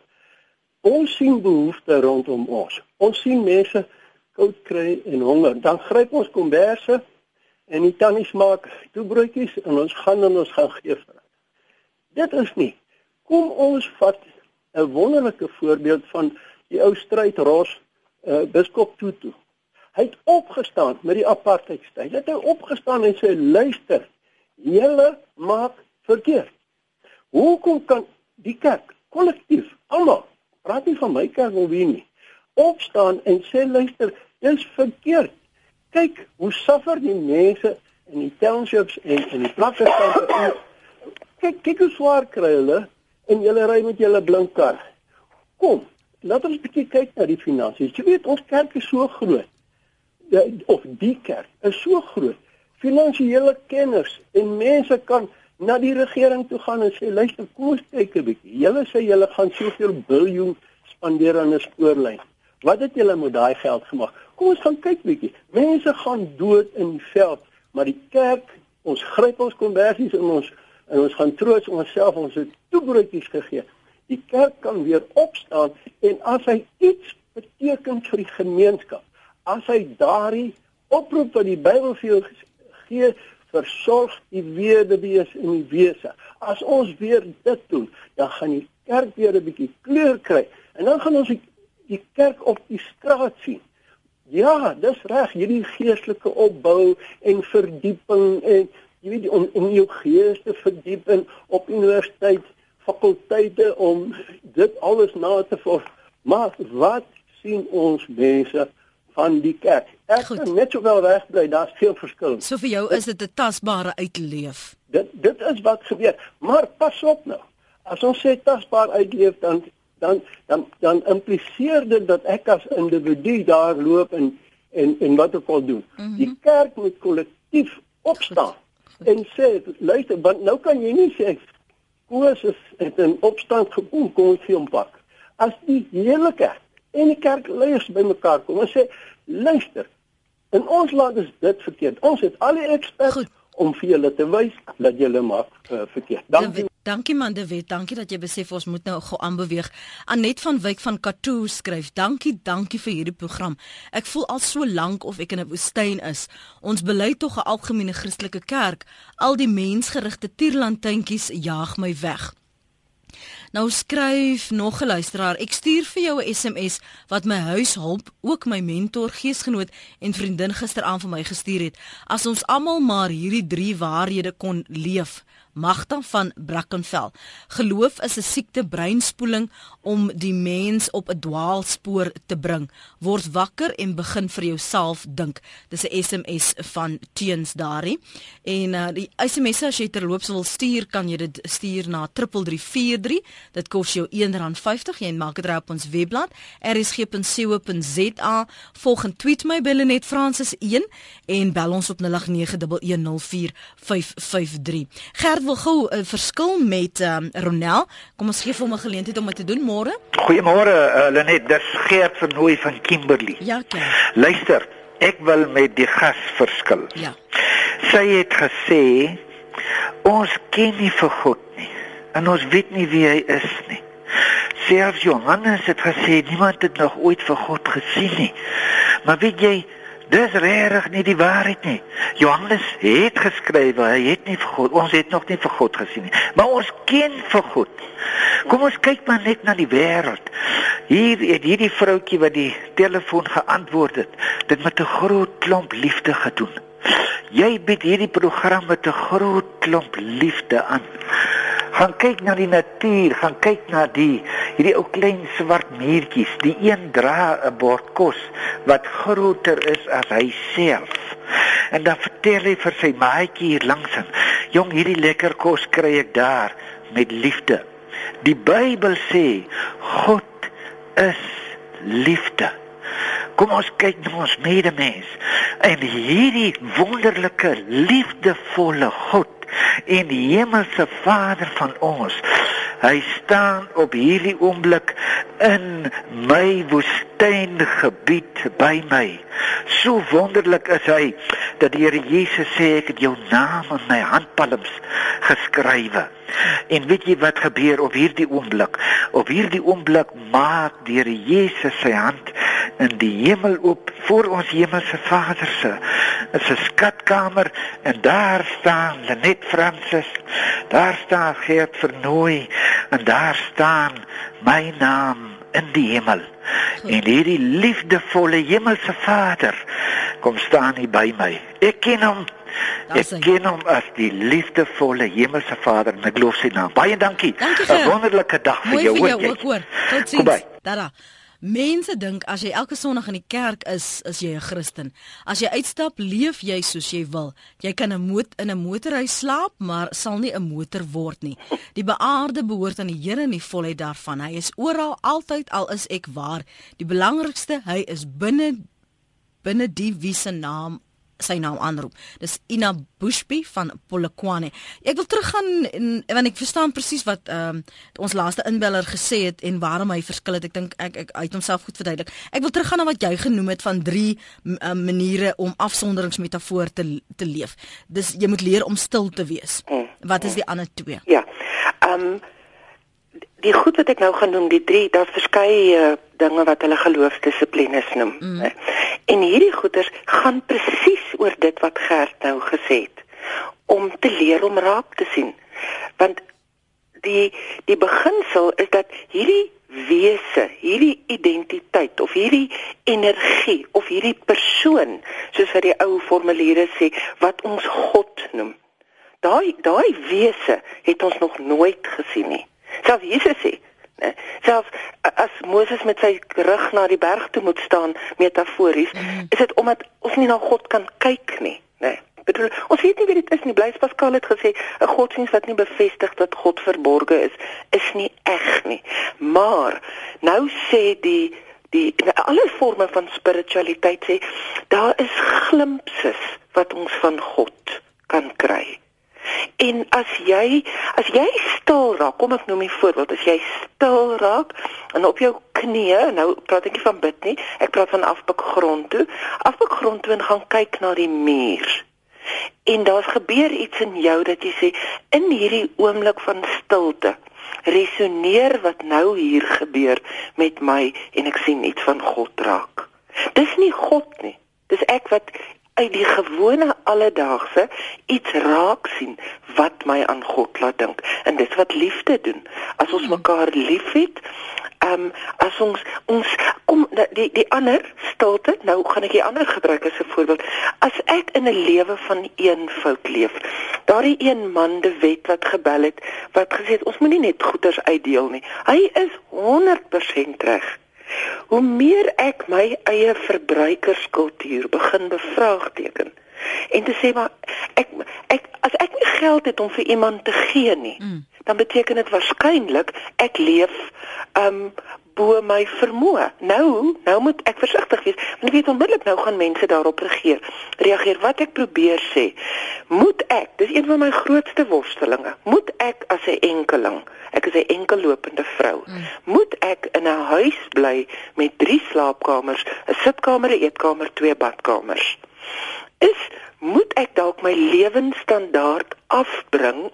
Ons sien behoeftes rondom ons. Ons sien mense koud kry en honger. Dan gryp ons komberse en die tannies maak toebroodjies en ons gaan en ons gaan gee vir. Dit is nie. Kom ons vat 'n wonderlike voorbeeld van die ou stryd Ros uh, biskop Tutu. Hy het opgestaan met die apartheidstyl. Hy het opgestaan en sê luister, julle maak verkeerd. Hoekom kan die kerk kollektief almal praat nie van my kerk of wie nie opstaan en sê luister, dis verkeerd kyk hoe suffer die mense in die townships en in die plakkastante. kyk kyk hoe swaar kry hulle en hulle ry met hulle blink kar. Kom, laat ons bietjie kyk na die finansies. Jy weet ons kerk is so groot. Ja, of die kerk is so groot. Finansiële kenners en mense kan na die regering toe gaan en sê luister, kom ons kyk 'n bietjie. Julle sê julle gaan soveel biljoen spandeer aan 'n spoorlyn. Wat het julle met daai geld gemaak? Kom ons gaan kyk bietjie. Mense gaan dood in die veld, maar die kerk, ons gryp ons konversies in ons en ons gaan troos onsself ons het toebroodjies gegee. Die kerk kan weer opstaan en as hy iets beteken vir die gemeenskap, as hy daardie oproep wat die Bybel vir jou gee, versorg die weduwees en die wese. As ons weer dit doen, dan gaan die kerk weer 'n bietjie kleur kry en dan gaan ons die kerk op die straat sien Ja, dis reg, hierdie geestelike opbou en verdieping en jy weet om om jou gees te verdiep in op universiteit fakulteite om dit alles na te volg. Maar wat sien ons mense van die kerk? Ek Goed. kan net sowel wegbly, daar's veel verskil. So vir jou is dit 'n tasbare uitleef. Dit dit is wat gebeur. Maar pas op nou. As ons sê tasbaar uitleef dan dan dan dan impliseer dit dat ek as individu daar loop en en en wat ook al doen. Mm -hmm. Die kerk moet kollektief opstaan en sê luister, want nou kan jy nie sê Koos is het in opstand gekom kom ons hom pak. As die hele kerk en die kerkleiers bymekaar kom en sê luister, in ons land is dit verkeerd. Ons het al die eksperts Goed. om vir julle te wys dat julle maak uh, verkeerd. Dankie. Dankie, dankie man De Wet, dankie dat jy besef ons moet nou gou aanbeweeg. Anet van Wyk van Katoo skryf: "Dankie, dankie vir hierdie program. Ek voel al so lank of ek in 'n woestyn is. Ons bely tog 'n algemene Christelike kerk. Al die mensgerigte tierlantjintjies jaag my weg." Nou skryf nog 'n luisteraar, ek stuur vir jou 'n SMS wat my huishulp, ook my mentor, geesgenoot en vriendin gisteraand vir my gestuur het. As ons almal maar hierdie drie waarhede kon leef. Magda van Brackenfell. Geloof is 'n siekte breinspoeling om die mens op 'n dwaalspoor te bring. Word wakker en begin vir jouself dink. Dis 'n SMS van Teens daarin. En uh, die SMS as jy terloops wil stuur, kan jy dit stuur na 3343. Dit kos jou R1.50. Jy maak dit reg op ons webblad rsg.co.za. Volg en tweet my bel net Francis 1 en bel ons op 0891104553. Gert wil gou 'n uh, verskil met um, Ronel. Kom ons gee vir hom 'n geleentheid om dit te doen môre. Goeiemôre uh, Lenet, dis Geert Vernooi van Kimberley. Ja, Gert. Luister, ek wil met die gas verskil. Ja. Sy het gesê ons ken nie vir God nie en ons weet nie wie hy is nie. Selfs Johannes het gesê niemand het nog ooit vir God gesien nie. Maar weet jy, dis regtig nie die waarheid nie. Johannes het geskryf hy het nie vir God, ons het nog nie vir God gesien nie, maar ons ken vir God. Kom ons kyk maar net na die wêreld. Hier het hierdie vroutjie wat die telefoon geantwoord het, dit met 'n groot klomp liefde gedoen. Jy bied hierdie program met 'n groot klomp liefde aan. Gaan kyk na die natuur, gaan kyk na die hierdie ou klein swart muurtjies. Die een dra 'n bord kos wat groter is as hy self. En dan vertel hy vir sy maatjie hier langs hom: "Jong, hierdie lekker kos kry ek daar met liefde." Die Bybel sê God is liefde. Kom ons kyk na ons medemens en hierdie wonderlike liefdevolle God en die hemelse Vader van ons. Hy staan op hierdie oomblik in my woestyngebied by my. So wonderlik is hy dat die Here Jesus sê ek het jou naam in my handpalms geskrywe. En weet jy wat gebeur op hierdie oomblik? Op hierdie oomblik maak die Here Jesus sy hand in die hemel oop voor ons hemelse Vader se. 'n skatkamer en daar staan Lenet Francis. Daar staan Geert Vernooi en daar staan my naam in die hemel. En hierdie liefdevolle hemelse Vader kom staan hier by my. Ek ken hom. Ek ken hom as die liefdevolle hemelse Vader en ek loof sy naam. Baie dankie. Dankie, 'n. Wonderlike dag vir Mooi jou, vir jou jy? ook hoor. Kom Totsiens. by. Mense dink as jy elke Sondag in die kerk is, is jy 'n Christen. As jy uitstap, leef jy soos jy wil. Jy kan 'n mot in 'n motorhuis slaap, maar sal nie 'n motor word nie. Die beaarde behoort aan die Here in die volheid daarvan. Hy is oral, altyd al is ek waar. Die belangrikste, hy is binne binne die wie se naam sy naam aanroep. Dis Ina Bushby van Polokwane. Ek wil teruggaan en want ek verstaan presies wat ehm um, ons laaste inbeller gesê het en waarom hy verskil het. Ek dink ek ek uit homself goed verduidelik. Ek wil teruggaan na wat jy genoem het van drie uh, maniere om afsonderingsmetafoor te te leef. Dis jy moet leer om stil te wees. Wat is die ander twee? Ja. Ehm um, die goed wat ek nou gaan noem, die drie, daar's verskeie uh, dinge wat hulle geloofsdissiplines noem. Mm. En hierdie goeters gaan presies oor dit wat Gert nou gesê het om te leer om raak te sien. Want die die beginsel is dat hierdie wese, hierdie identiteit of hierdie energie of hierdie persoon, soos wat die ou formuliere sê, wat ons God noem. Daai daai wese het ons nog nooit gesien nie. Selfs Jesus sê, né? Selfs as Moses met sy rug na die berg toe moet staan metafories, mm. is dit omdat ons nie na God kan kyk nie, né? bedoel ons weet nie wie dit is nie Blaise Pascal het gesê 'n godsdienst wat nie bevestig dat God verborge is is nie eg nie maar nou sê die die alle forme van spiritualiteit sê daar is glimpses wat ons van God kan kry En as jy as jy stil raak, kom ek noem 'n voorbeeld, as jy stil raak en op jou knieë, nou praat ek nie van bid nie, ek praat van afbuk grond toe, afbuk grond toe en gaan kyk na die muur en daar's gebeur iets in jou dat jy sê in hierdie oomblik van stilte resoneer wat nou hier gebeur met my en ek sien iets van God raak. Dis nie God nie. Dis ek wat uit die gewone alledaagse iets raak sien wat my aan God laat dink. En dis wat liefde doen. As ons mekaar liefhet, ehm um, as ons ons kom die die ander stilte nou gaan ek die ander gebruik as 'n voorbeeld as ek in 'n lewe van eenvoud leef daardie een man de wet wat gebel het wat gesê het ons moenie net goeders uitdeel nie hy is 100% reg hoe meer ek my eie verbruikerskultuur begin bevraagteken en te sê maar ek ek as ek nie geld het om vir iemand te gee nie mm. dan beteken dit waarskynlik ek leef um bo my vermoë. Nou, nou moet ek versigtig wees. Want ek weet onmiddellik nou gaan mense daarop reageer. Reageer wat ek probeer sê. Moet ek, dis een van my grootste worstelinge. Moet ek as 'n enkeling, ek is 'n enkellopende vrou, mm. moet ek in 'n huis bly met 3 slaapkamers, 'n sitkamer, 'n eetkamer, 2 badkamers? Is moet ek dalk my lewensstandaard afbring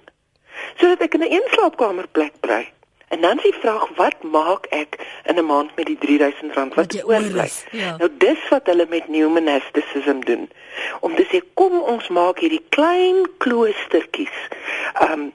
sodat ek in 'n een slaapkamer plek bly? En dan s'ie vraag wat maak ek in 'n maand met die R3000 wat, oorbly? Ja. Nou dis wat hulle met new monasticism doen. Om te sê kom ons maak hierdie klein kloostertjies. Um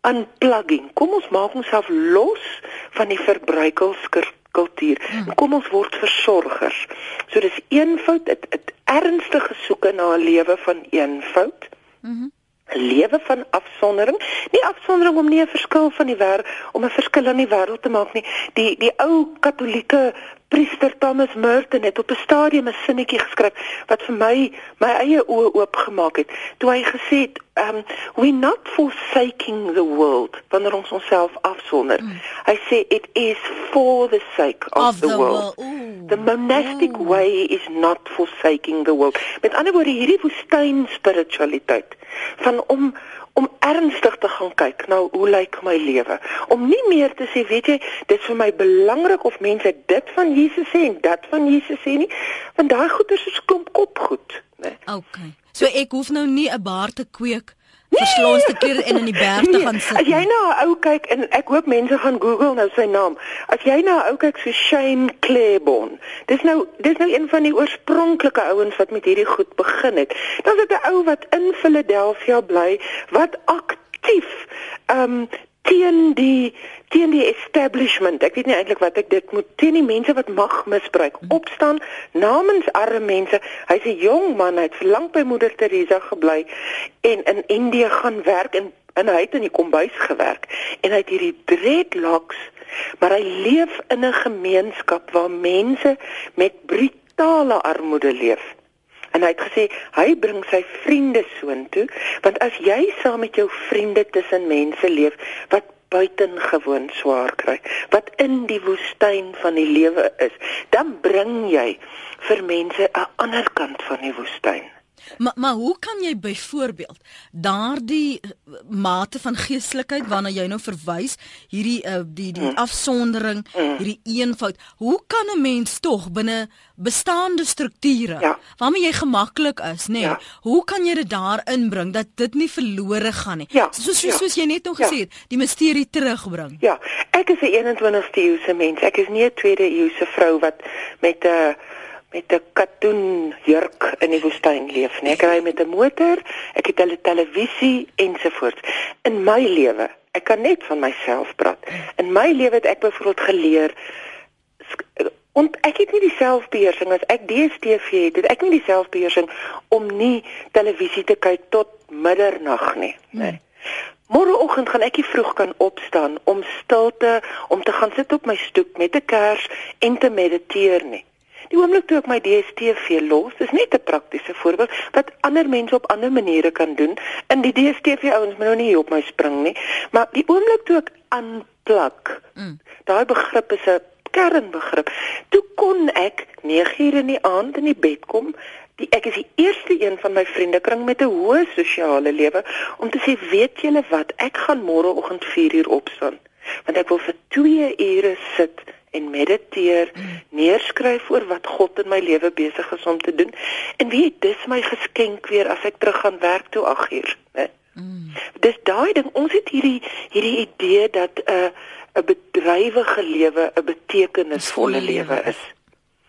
unplugging. Kom ons maak onsself los van die verbruikerskultuur. Hmm. Kom ons word versorgers. So dis eenvoud, dit ernstige soeke na 'n lewe van eenvoud. Mhm. Mm 'n lewe van afsondering, nie afsondering om nie 'n verskil van die wêreld om 'n verskil in die wêreld te maak nie. Die die ou katolieke priester Thomas Merton het op 'n stadium 'n sinnetjie geskryf wat vir my my eie oë oopgemaak het. Toe hy gesê het, um we not forsaking the world wanneer ons onsself afsonder. Mm. Hy sê it is for the sake of, of the, the world. world. The monastic Ooh. way is not forsaking the world. Met ander woorde hierdie woestyn spiritualiteit van om om ernstig te gaan kyk nou hoe lyk my lewe. Om nie meer te sê weet jy dit is vir my belangrik of mense dit van Jesus sê en dat van Jesus sê nie want daai goeters is klomp kopgoed né? Okay so ek hoef nou nie 'n baard te kweek verslons te keer en in die berg te nee, gaan sit. As jy na 'n ou kyk en ek hoop mense gaan Google nou sy naam. As jy na 'n ou kyk so Shane Claiborne. Dis nou dis nou een van die oorspronklike ouens wat met hierdie goed begin het. Dan is dit 'n ou wat in Philadelphia bly wat aktief ehm um, teen die teen die establishment. Ek weet nie eintlik wat ek dit moet teen die mense wat mag misbruik opstaan namens arme mense. Hy's 'n jong man, hy het lank by Moeder Teresa gebly en in Indië gaan werk en en hy het in die kombuis gewerk en hy het hierdie dreadlocks maar hy leef in 'n gemeenskap waar mense met brutale armoede leef. En hy het gesê hy bring sy vriende soontoe want as jy saam met jou vriende tussen mense leef wat buitengewoon swaar kry wat in die woestyn van die lewe is dan bring jy vir mense 'n ander kant van die woestyn Maar maar hoe kan jy byvoorbeeld daardie eh, mate van geestelikheid waarna jy nou verwys, hierdie uh, die die mm. afsondering, mm. hierdie eenvoud, hoe kan 'n mens tog binne bestaande strukture ja. waarmee jy gemaklik is, nê? Nee, ja. Hoe kan jy dit daar inbring dat dit nie verlore gaan nie? Ja. Soos soos, ja. soos jy net nog ja. gesê het, die misterie terugbring. Ja. Ek is 'n 21ste eeuse mens. Ek is nie 'n tweede eeuse vrou wat met 'n uh, met 'n katoen jurk in die woestyn leef nie. Ek ry met 'n motor, ek het 'n televisie ensovoorts. In my lewe, Ek kan net van myself praat. In my lewe het ek byvoorbeeld geleer ont ek het nie die selfbeheersing as ek DStv het, het ek nie die selfbeheersing om nie televisie te kyk tot middernag nie, nê. Nee. Môreoggend gaan ek vroeg kan opstaan om stilte om te gaan sit op my stoep met 'n kers en te mediteer nie. Die oomblik toe ek my DStv los, is net 'n praktiese voorbeeld wat ander mense op ander maniere kan doen. In die DStv ouens moet nou nie op my spring nie, maar die oomblik toe ek aanplak. Mm. Daai begrip is 'n kernbegrip. Toe kon ek 9 ure in die aand in die bed kom. Die, ek is die eerste een van my vriendekring met 'n hoë sosiale lewe om te sê, weet julle wat, ek gaan môreoggend 4 uur opstaan. Want ek wil vir 2 ure sit en mediteer, neerskryf oor wat God in my lewe besig is om te doen. En weet, dis my geskenk weer as ek terug gaan werk toe 8 uur, né? Mm. Dis daai ding, ons het hierdie hierdie idee dat 'n uh, 'n bedrywige lewe 'n betekenisvolle lewe is.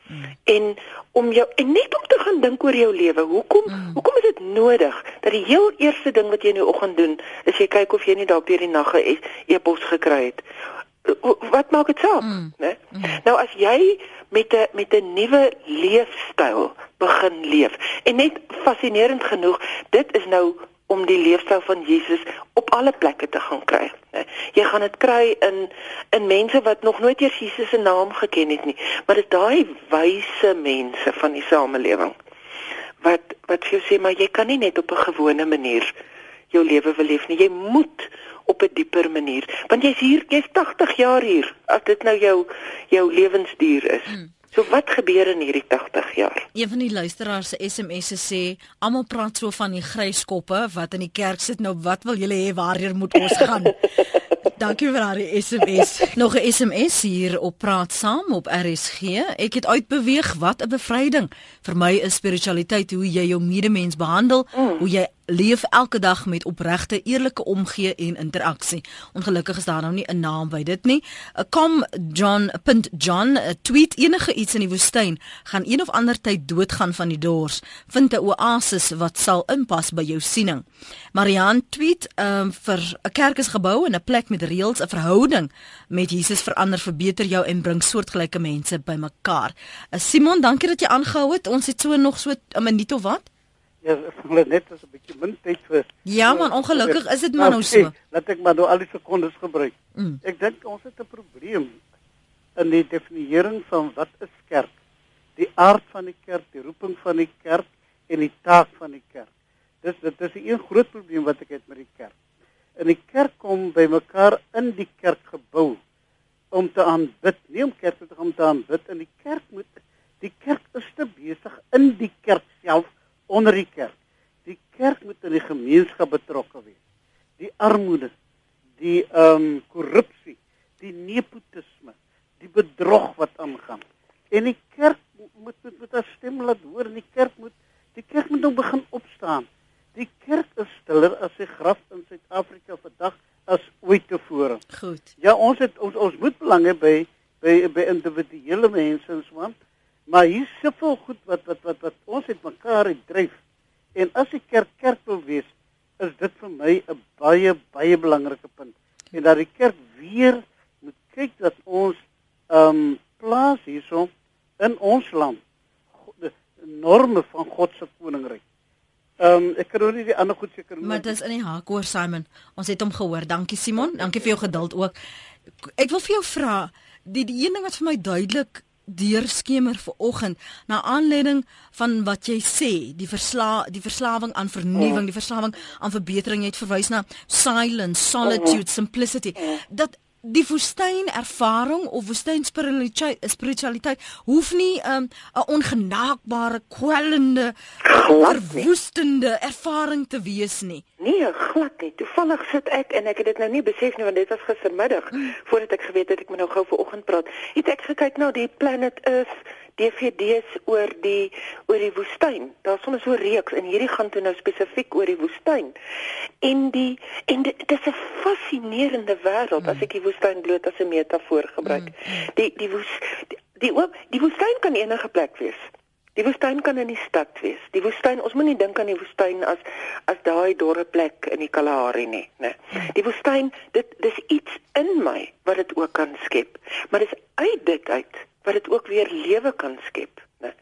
Mm. En om jou en net om te gaan dink oor jou lewe. Hoekom mm. hoekom is dit nodig dat die heel eerste ding wat jy in die oggend doen, is jy kyk of jy nie dalk deur die nag 'n e-pos gekry het. Wat maak dit saak, mm. né? Mm. Nou as jy met 'n met 'n nuwe leefstyl begin leef en net fascinerend genoeg, dit is nou om die leefstyl van Jesus op alle plekke te gaan kry. Jy gaan dit kry in in mense wat nog nooit eers Jesus se naam geken het nie, maar dit daai wyse mense van die samelewing wat wat vir jou sê maar jy kan nie net op 'n gewone manier jou lewe wil leef nie. Jy moet op 'n dieper manier, want jy's hier, jy's 80 jaar hier. As dit nou jou jou lewensduur is. Hmm. So wat gebeur in hierdie 80 jaar? Een van die luisteraars se SMS'e sê, almal praat so van die gryskoppe wat in die kerk sit. Nou wat wil julle hê waarheen moet ons gaan? [laughs] Dankie vir daardie SMS. [laughs] Nog 'n SMS hier op Praat Saam op RSG. Ek het uitbeweeg wat 'n bevryding. Vir my is spiritualiteit hoe jy jou medemens behandel, mm. hoe jy leef elke dag met opregte, eerlike omgee en interaksie. Ongelukkig is daar nou nie 'n naam by dit nie. Kom John punt John tweet enige iets in die woestyn gaan een of ander tyd doodgaan van die dors. Vind 'n oasis wat sal inpas by jou siening. Marian tweet um, vir 'n kerk is gebou en 'n plek met reëls, 'n verhouding met Jesus verander, verbeter jou en bring soortgelyke mense bymekaar. Uh, Simon, dankie dat jy aangehou het. Ons het so nog so 'n minuut of wat? Ja, ek net as 'n bietjie min tyd vir. Ja, man, ongelukkig is dit maar nou so. Laat ek maar nou al die sekondes gebruik. Mm. Ek dink ons het 'n probleem in die definiering van wat is kerk. Die aard van die kerk, die roeping van die kerk en die taak van die kerk. Dis dit is 'n groot probleem wat ek het met die kerk. In die kerk kom by mekaar in die kerkgebou om te aanbid, nie om kerk te gaan te aanbid in die kerk moet die kerk is te besig in die kerk self onder die kerk. Die kerk moet in die gemeenskap betrokke wees. Die armoede, die ehm um, korrupsie, die nepotisme, die bedrog wat aangaan. En die kerk moet moet met 'n stem laat hoor, die kerk moet die kerk moet nou begin opstaan. Die kerk is stiller as sy graf in Suid-Afrika vandag as ooit tevore. Goed. Ja, ons het ons ons moet belang hê by by by individuele mense en so aan. Maar hier is soveel goed wat wat wat wat ons het mekaar dryf. En as die kerk kerk wil wees, is dit vir my 'n baie baie belangrike punt. En dat die kerk weer moet kyk dat ons ehm um, plaas hierso in ons land die norme van God se koninkryk. Ehm um, ek kan nou nie die ander goed seker nie. Maar dit is in die haak hoor Simon. Ons het hom gehoor. Dankie Simon. Dankie vir jou geduld ook. Ek wil vir jou vra, die die een ding wat vir my duidelik deurskemer vir oggend na aanleiding van wat jy sê die versla die verslawing aan vernuwing die verslawing aan verbetering jy het verwys na silence solitude simplicity dat die woestyn ervaring of woestyn spiritualiteit hoef nie 'n um, ongenaakbare kwellende verwoestende ervaring te wees nie. Nee, glad nie. Toevallig sit ek en ek het dit nou nie besef nie want dit was gistermiddag hmm. voordat ek geweet het ek moet nou gou vir oggend praat. Het ek gekyk na die planet Earth DVD's oor die oor die woestyn. Daar's sommer so reeks en hierdie gaan toe nou spesifiek oor die woestyn. En die en dit is 'n fascinerende wêreld mm. as ek die woestyn bloot as 'n metafoor gebruik. Mm. Die die woes die die, die woestyn kan enige plek wees. Die woestyn kan in die stad wees. Die woestyn, ons moenie dink aan die woestyn as as daai dorre plek in die Kalahari nie, né? Die woestyn, dit dis iets in my wat dit ook kan skep. Maar dis uit dit uit wat dit ook weer lewe kan skep, né?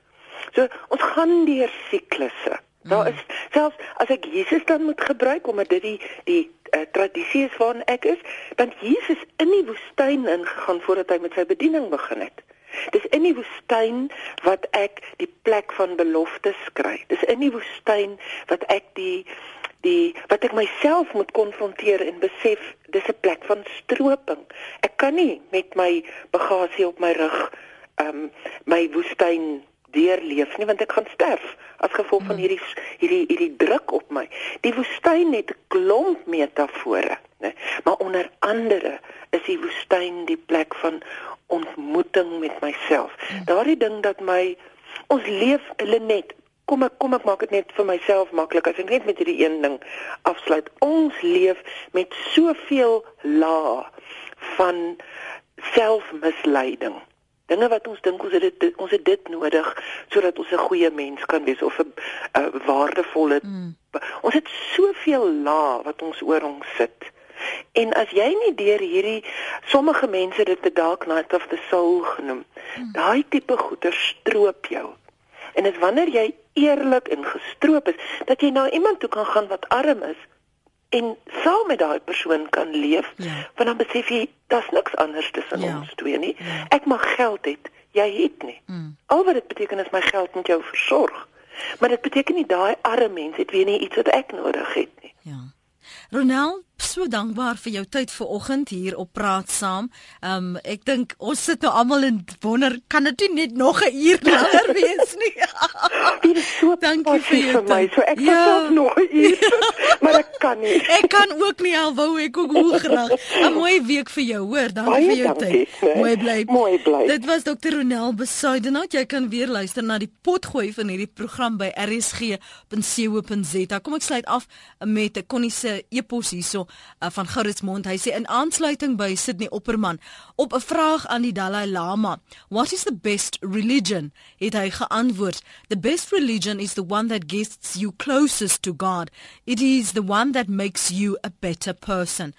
So ons gaan deur siklusse. Daar is selfs as ek Jesus dan moet gebruik omdat dit die die uh, tradisie is waarin ek is, dan Jesus in die woestyn ingegaan voordat hy met sy bediening begin het. Dis in die woestyn wat ek die plek van beloftes kry. Dis in die woestyn wat ek die die wat ek myself moet konfronteer en besef dis 'n plek van stroping. Ek kan nie met my bagasie op my rug um my woestyn deurleef nie want ek gaan sterf as gevolg van hmm. hierdie hierdie hierdie druk op my. Die woestyn het 'n klomp metafore, né? Maar onder andere is die woestyn die plek van ontmoeting met myself. Hmm. Daardie ding dat my ons leef hulle net kom ek kom ek maak dit net vir myself maklik as ek net met hierdie een ding afsluit. Ons leef met soveel lae van selfmisleiding. Dinge wat ons dink ons het dit ons het dit nodig sodat ons 'n goeie mens kan wees of 'n uh, waardevolle mm. Ons het soveel lae wat ons oor ons sit. En as jy nie deur hierdie sommige mense dit te dalk night of the soul genoem, hmm. daai tipe goeder stroop jou. En dit wanneer jy eerlik en gestroop is, dat jy na iemand toe kan gaan wat arm is en saam met daai persoon kan leef, ja. want dan besef jy daar's niks anders tussen ja. ons twee nie. Ja. Ek mag geld hê, jy het nie. Hmm. Al wat dit beteken is my geld moet jou versorg. Maar dit beteken nie daai arme mens het weer nie iets wat ek nodig het nie. Ja. Ronel, so dankbaar vir jou tyd vanoggend hier op Praat Saam. Ehm um, ek dink ons sit nou almal in wonder kan dit nie net nog 'n uur langer [laughs] wees nie. [laughs] Dit is so dankie vir jou vir my. So ek ja. wil nog 'n uur, [laughs] maar ek kan nie. ek kan ook nie al wou ek ook hoe graag. 'n Mooi week vir jou, hoor. Dankie vir jou dankie, tyd. Nee. Mooi bly. Mooi bly. Dit was Dr. Ronel Besuidenhout. Jy kan weer luister na die potgooi van hierdie program by rsg.co.za. Kom ek sluit af met 'n Connie se e-pos hierso uh, van Gouritsmond. Hy sê in aansluiting by Sydney Opperman op 'n vraag aan die Dalai Lama, "What is the best religion?" het hy geantwoord, "The best religion is the one that gets you closest to God. It is the one that makes you a better person."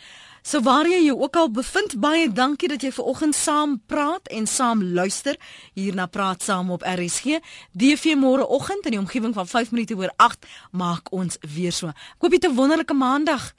So waar jy ook al bevind, baie dankie dat jy ver oggend saam praat en saam luister hier na Praat Saam op RSG. DV môreoggend in die omgewing van 5 minute oor 8 maak ons weer so. Ek hoop jy 'n wonderlike maandag.